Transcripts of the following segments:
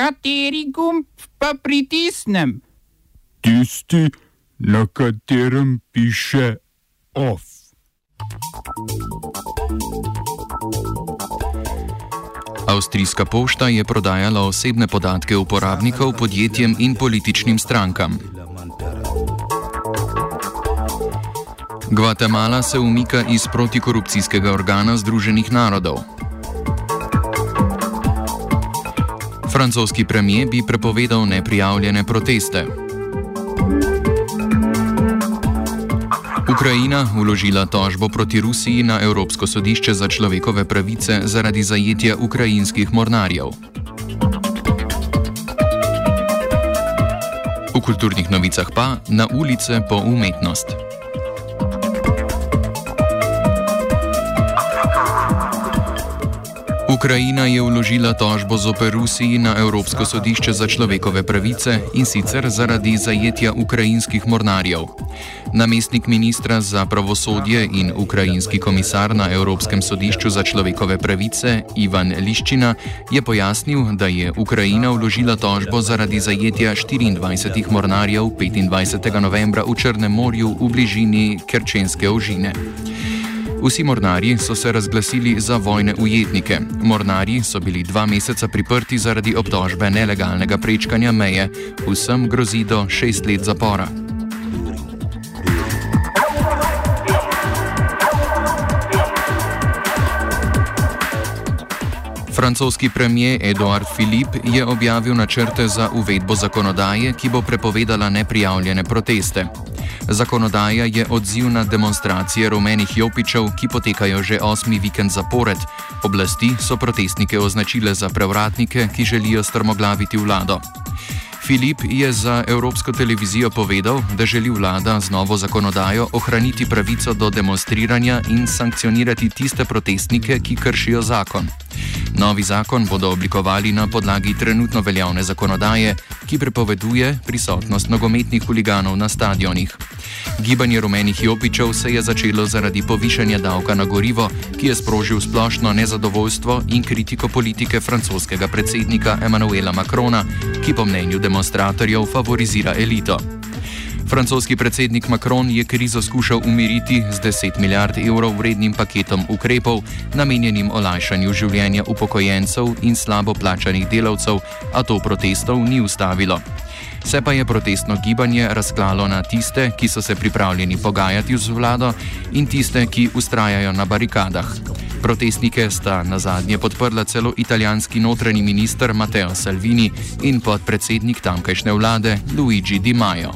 Kateri gumb pa pritisnem? Tisti, na katerem piše OF. Avstrijska pošta je prodajala osebne podatke uporabnikov podjetjem in političnim strankam. Gvatemala se umika iz protikorupcijskega organa Združenih narodov. Francoski premijer bi prepovedal neprijavljene proteste. Ukrajina uložila tožbo proti Rusiji na Evropsko sodišče za človekove pravice zaradi zajetja ukrajinskih mornarjev. V kulturnih novicah pa na ulice po umetnost. Ukrajina je vložila tožbo zoper Rusiji na Evropsko sodišče za človekove pravice in sicer zaradi zajetja ukrajinskih mornarjev. Namestnik ministra za pravosodje in ukrajinski komisar na Evropskem sodišču za človekove pravice Ivan Liščina je pojasnil, da je Ukrajina vložila tožbo zaradi zajetja 24 mornarjev 25. novembra v Črnem morju v bližini Kerčenske ožine. Vsi mornarji so se razglasili za vojne ujetnike. Mornarji so bili dva meseca priprti zaradi obtožbe nelegalnega prečkanja meje. Vsem grozi do šest let zapora. Francoski premijer Edouard Philippe je objavil načrte za uvedbo zakonodaje, ki bo prepovedala neprijavljene proteste. Zakonodaja je odziv na demonstracije rumenih jopičev, ki potekajo že osmi vikend zapored. Oblasti so protestnike označile za prevratnike, ki želijo strmoglaviti vlado. Filip je za Evropsko televizijo povedal, da želi vlada z novo zakonodajo ohraniti pravico do demonstriranja in sankcionirati tiste protestnike, ki kršijo zakon. Novi zakon bodo oblikovali na podlagi trenutno veljavne zakonodaje, ki prepoveduje prisotnost nogometnih huliganov na stadionih. Gibanje rumenih jopičev se je začelo zaradi povišanja davka na gorivo, ki je sprožil splošno nezadovoljstvo in kritiko politike francoskega predsednika Emmanuela Macrona, ki po mnenju demonstratorjev favorizira elito. Francoski predsednik Macron je krizo skušal umiriti z 10 milijard evrov vrednim paketom ukrepov, namenjenim olajšanju življenja upokojencev in slabo plačanih delavcev, a to protestov ni ustavilo. Se pa je protestno gibanje razklalo na tiste, ki so se pripravljeni pogajati z vlado, in tiste, ki ustrajajo na barikadah. Protestnike sta na zadnje podprla celo italijanski notranji minister Matteo Salvini in podpredsednik tamkajšnje vlade Luigi Di Maio.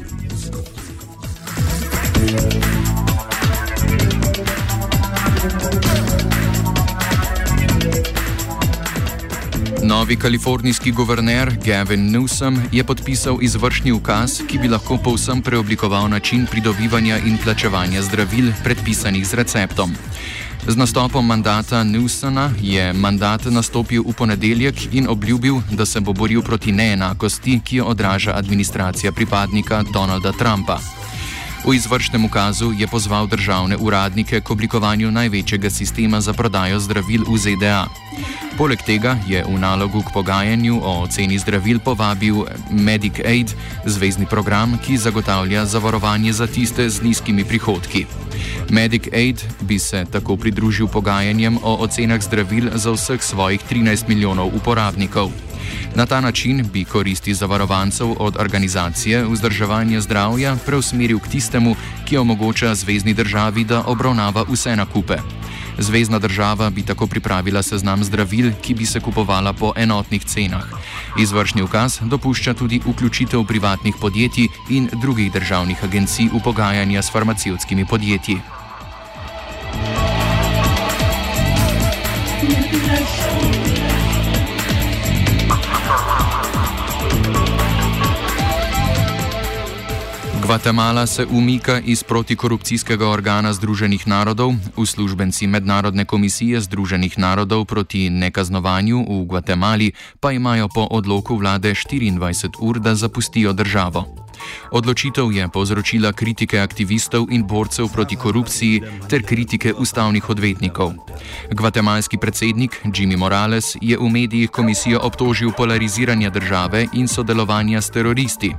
Novi kalifornijski guverner Gavin Newsom je podpisal izvršni ukaz, ki bi lahko povsem preoblikoval način pridobivanja in plačevanja zdravil, predpisanih z receptom. Z nastopom mandata Newsona je mandat nastopil v ponedeljek in obljubil, da se bo boril proti neenakosti, ki jo odraža administracija pripadnika Donalda Trumpa. V izvršnem ukazu je pozval državne uradnike k oblikovanju največjega sistema za prodajo zdravil v ZDA. Poleg tega je v nalogu k pogajanju o oceni zdravil povabil Medicaid, zvezdni program, ki zagotavlja zavarovanje za tiste z nizkimi prihodki. Medicaid bi se tako pridružil pogajanjem o ocenah zdravil za vseh svojih 13 milijonov uporabnikov. Na ta način bi koristi zavarovancev od organizacije vzdrževanja zdravja preusmeril k tistemu, ki omogoča zvezdni državi, da obravnava vse nakupe. Zvezdna država bi tako pripravila seznam zdravil, ki bi se kupovala po enotnih cenah. Izvršni ukaz dopušča tudi vključitev privatnih podjetij in drugih državnih agencij v pogajanja s farmacevtskimi podjetji. Gvatemala se umika iz protikorupcijskega organa Združenih narodov, uslužbenci Mednarodne komisije Združenih narodov proti nekaznovanju v Gvatemali pa imajo po odloku vlade 24 ur, da zapustijo državo. Odločitev je povzročila kritike aktivistov in borcev proti korupciji ter kritike ustavnih odvetnikov. Gvatemalski predsednik Jimmy Morales je v medijih komisijo obtožil polariziranja države in sodelovanja s teroristi.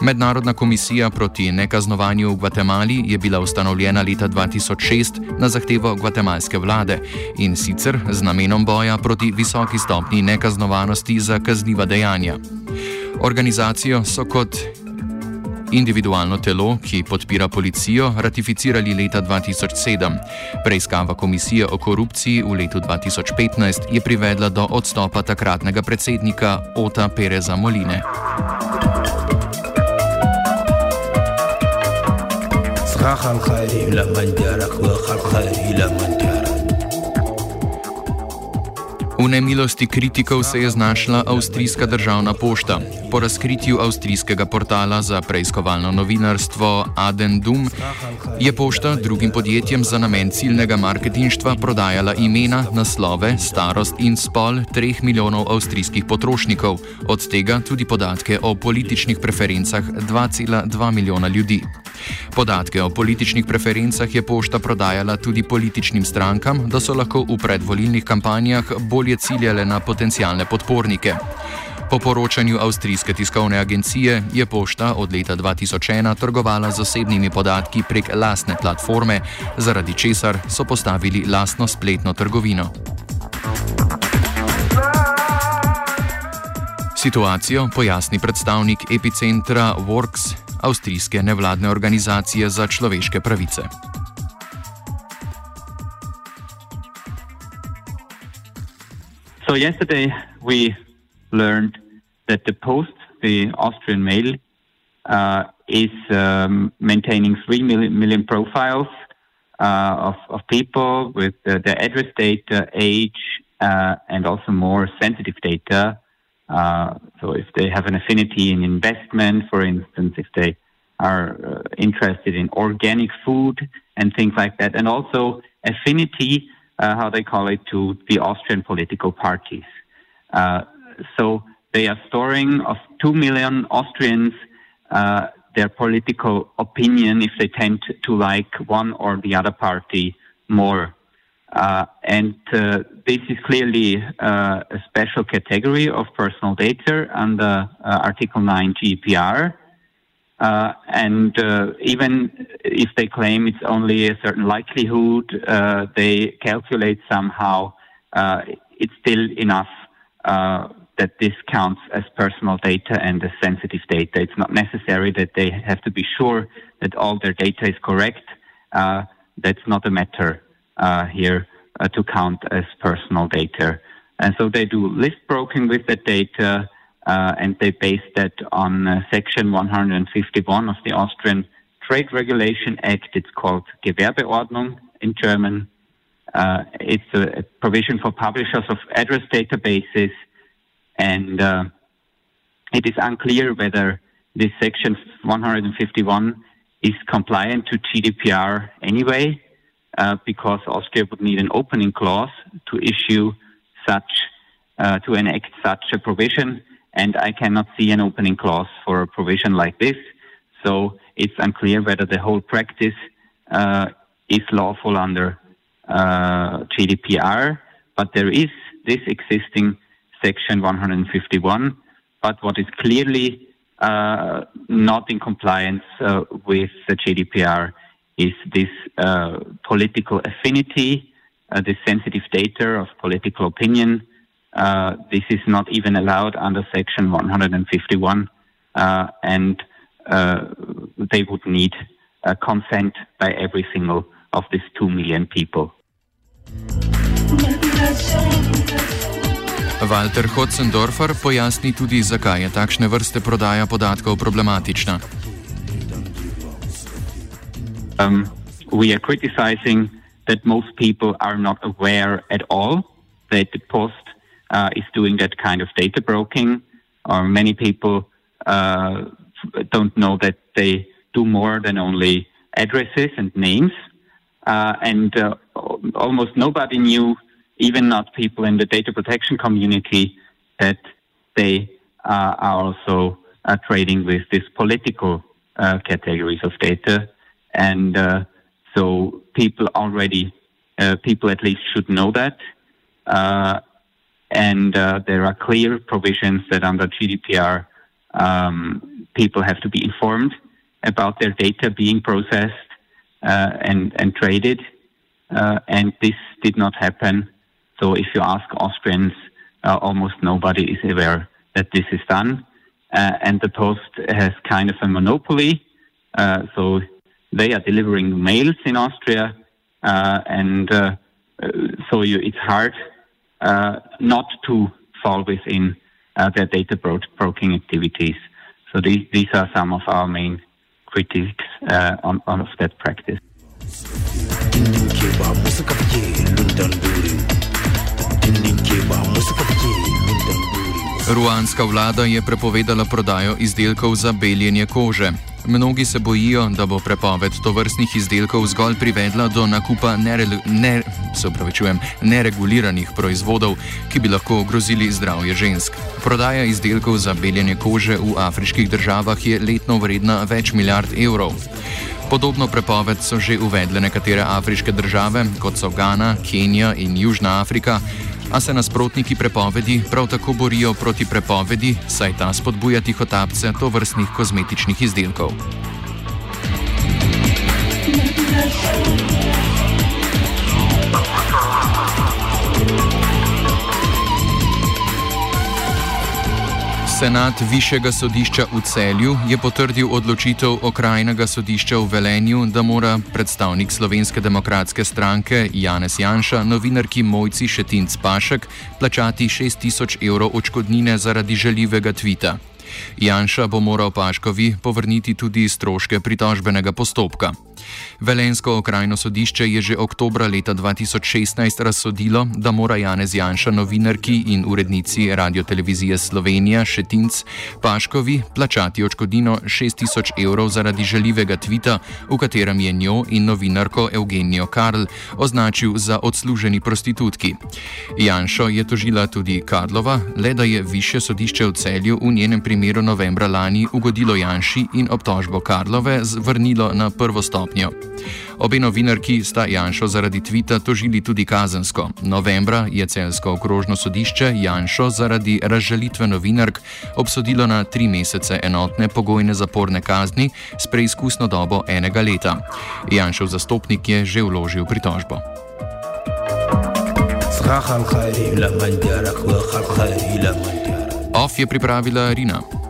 Mednarodna komisija proti nekaznovanju v Gvatemali je bila ustanovljena leta 2006 na zahtevo gvatemalske vlade in sicer z namenom boja proti visoki stopni nekaznovanosti za kazniva dejanja. Organizacijo so kot individualno telo, ki podpira policijo, ratificirali leta 2007. Preiskava komisije o korupciji v letu 2015 je privedla do odstopa takratnega predsednika Ota Pereza Moline. خلخالي لما جارك وخلخالي لما جارك V nemilosti kritikov se je znašla avstrijska državna pošta. Po razkritju avstrijskega portala za preiskovalno novinarstvo Adendum je pošta drugim podjetjem za namen ciljnega marketinštva prodajala imena, naslove, starost in spol 3 milijonov avstrijskih potrošnikov, od tega tudi podatke o političnih preferencah 2,2 milijona ljudi. Podatke o političnih preferencah je pošta prodajala tudi političnim strankam, da so lahko v predvolilnih kampanjah bolje ciljale na potencijalne podpornike. Po poročanju avstrijske tiskovne agencije je pošta od leta 2001 trgovala z osebnimi podatki prek lastne platforme, zaradi česar so postavili lastno spletno trgovino. Situacijo pojasni predstavnik epicentra Works avstrijske nevladne organizacije za človeške pravice. So yesterday we learned that the Post, the Austrian mail, uh, is um, maintaining three million, million profiles uh, of, of people with uh, their address data, age, uh, and also more sensitive data Uh, so if they have an affinity in investment, for instance, if they are uh, interested in organic food and things like that, and also affinity, uh, how they call it, to the Austrian political parties. Uh, so they are storing of two million Austrians uh, their political opinion if they tend to like one or the other party more. Uh, and uh, this is clearly uh, a special category of personal data under uh, Article 9 GDPR. Uh, and uh, even if they claim it's only a certain likelihood, they calculate somehow it's still enough that this counts as personal data and as sensitive data. It's not necessary that they have to be sure that all their data is correct. that's not a matter uh, here uh, to count as personal data. And so they do list broking with that data, uh, and they base that on uh, Section 151 of the Austrian Trade Regulation Act. It's called Gewerbeordnung in German. Uh, it's a, a, provision for publishers of address databases, and uh, it is unclear whether this Section 151 is compliant to GDPR anyway. Uh, because Austria would need an opening clause to issue such, uh, to enact such a provision. And I cannot see an opening clause for a provision like this. So it's unclear whether the whole practice uh, is lawful under uh, GDPR. But there is this existing section 151. But what is clearly uh, not in compliance with the GDPR is this uh, political affinity, uh, this sensitive data of political opinion. Uh, this is not even allowed under Section 151, uh, and uh, they would need consent by every single of these two million people. Walter Hotzendorfer pojasni tudi, zakaj je takšne vrste prodaja podatkov problematična. Um, we are criticizing that most people are not aware at all that the post uh, is doing that kind of data broking, or many people uh, don't know that they do more than only addresses and names. Uh, and uh, almost nobody knew, even not people in the data protection community, that they uh, are also uh, trading with these political uh, categories of data. And uh, so people already, uh, people at least should know that. Uh, and uh, there are clear provisions that under GDPR, um, people have to be informed about their data being processed and, and traded. and this did not happen. So if you ask Austrians, almost nobody is aware that this is done. Uh, and the post has kind of a monopoly. Uh, so they are delivering mails in Austria, uh, and uh, uh, so you, it's hard uh, not to fall within their data bro- broking activities. So these, these are some of our main critiques on, on of that practice. Ruanska vlada je prepovedala prodajo izdelkov za beljenje kože. Mnogi se bojijo, da bo prepoved tovrstnih izdelkov zgolj privedla do nakupa nere, ne, nereguliranih proizvodov, ki bi lahko ogrozili zdravje žensk. Prodaja izdelkov za beljenje kože v afriških državah je letno vredna več milijard evrov. Podobno prepoved so že uvedle nekatere afriške države, kot so Ghana, Kenija in Južna Afrika a se nasprotniki prepovedi prav tako borijo proti prepovedi, saj ta spodbuja tihotapce to vrstnih kozmetičnih izdelkov. Senat Višjega sodišča v Celju je potrdil odločitev okrajnega sodišča v Velenju, da mora predstavnik Slovenske demokratske stranke Janez Janša novinarki Mojci Šetinc Pašek plačati 6000 evrov očkodnine zaradi žaljivega tvita. Janša bo moral Paškovi povrniti tudi stroške pritožbenega postopka. Velensko okrajno sodišče je že oktobra leta 2016 razsodilo, da mora Janez Janša novinarki in urednici radiotelevizije Slovenija Šetinc Paškovi plačati očkodino 6000 evrov zaradi žaljivega tvita, v katerem je njo in novinarko Eugenijo Karl označil za odsluženi prostitutki. Janšo je tožila tudi Karlova, le da je više sodišče v celju v njenem primeru novembra lani ugodilo Janši in obtožbo Karlove vrnilo na prvo stopnjo stopnjo. Obe novinarki sta Janšo zaradi tvita tožili tudi kazensko. Novembra je celsko okrožno sodišče Janšo zaradi razžalitve novinark obsodilo na tri mesece enotne pogojne zaporne kazni s preizkusno dobo enega leta. Janšov zastopnik je že vložil pritožbo. OF je pripravila Rina.